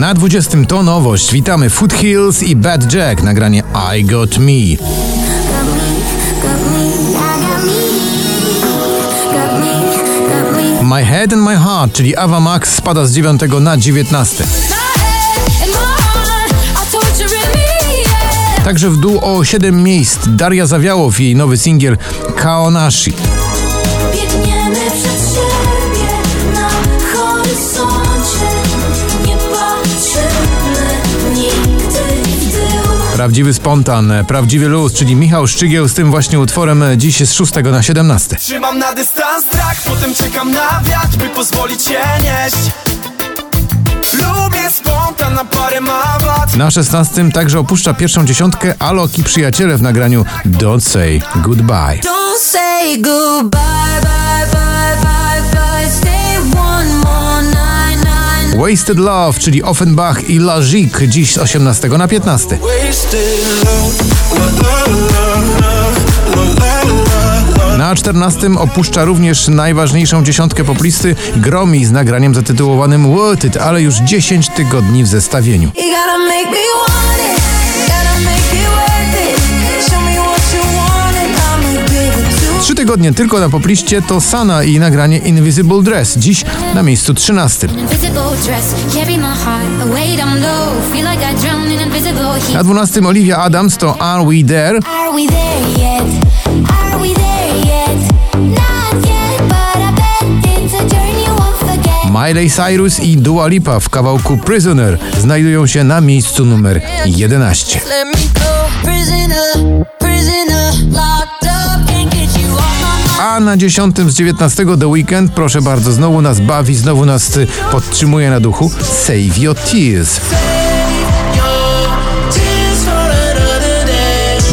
Na 20 to nowość. Witamy Foothills i Bad Jack. Nagranie I Got Me. My Head and My Heart, czyli Ava Max spada z 9 na 19. Także w dół o 7 miejsc Daria Zawiałow i jej nowy singiel Kaonashi. Prawdziwy spontan, prawdziwy luz, czyli Michał Szczygieł z tym właśnie utworem dziś jest z 6 na 17. Trzymam na dystans strach, potem czekam na wiatr, by pozwolić się nieść Lubię spontan, na parę ma wad Na 16 także opuszcza pierwszą dziesiątkę Alok i przyjaciele w nagraniu Don't Say Goodbye. Don't say goodbye, bye, bye, bye, bye Stay Wasted Love, czyli Offenbach i Lazik dziś z 18 na 15. Na 14 opuszcza również najważniejszą dziesiątkę poplisty Gromi z nagraniem zatytułowanym Worth It, ale już 10 tygodni w zestawieniu. Tygodnie tylko na popliście to Sana i nagranie Invisible Dress, dziś na miejscu 13. Invisible dress, carry my heart away down low. Feel like I drown in invisible heat. Na 12 Olivia Adams to Are We There? Miley Cyrus i Dua Lipa w kawałku Prisoner znajdują się na miejscu numer 11. Na 10 z 19 The Weekend, proszę bardzo, znowu nas bawi, znowu nas y, podtrzymuje na duchu. Save Your Tears.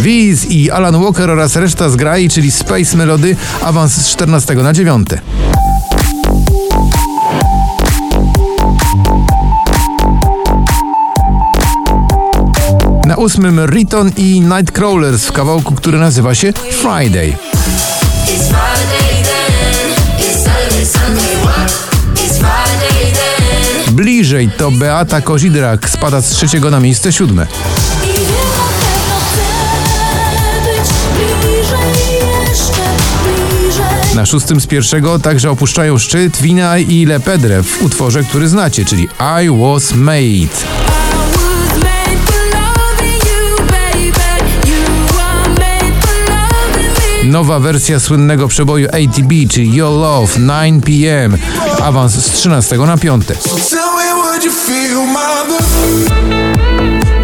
Wiz i Alan Walker oraz reszta zgrai, czyli Space Melody, awans z 14 na 9. Na ósmym Riton i Nightcrawlers w kawałku, który nazywa się Friday Bliżej to Beata Kozidrak spada z trzeciego na miejsce siódme. Na szóstym z pierwszego także opuszczają szczyt Wina i Lepedre w utworze, który znacie, czyli I Was Made. Nowa wersja słynnego przeboju ATB, czyli Your Love 9pm. Awans z 13 na 5. Tell me would you feel my love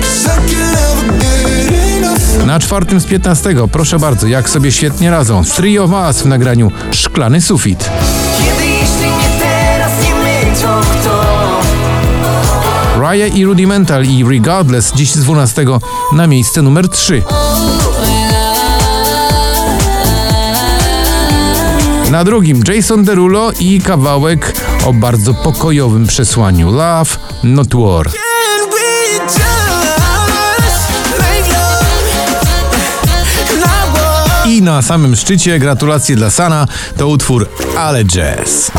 'Cause I can never get enough Na czwartym z 15, proszę bardzo, jak sobie świetnie radzą. Three of Us w nagraniu Szklany Sufit. Kiedy jeśli nie teraz, nie my, to kto? Raya i Rudimental i Regardless dziś z 12 na miejsce numer 3. Na drugim Jason Derulo i kawałek o bardzo pokojowym przesłaniu. Love, Not War. I na samym szczycie gratulacje dla Sana. To utwór Ale Jazz.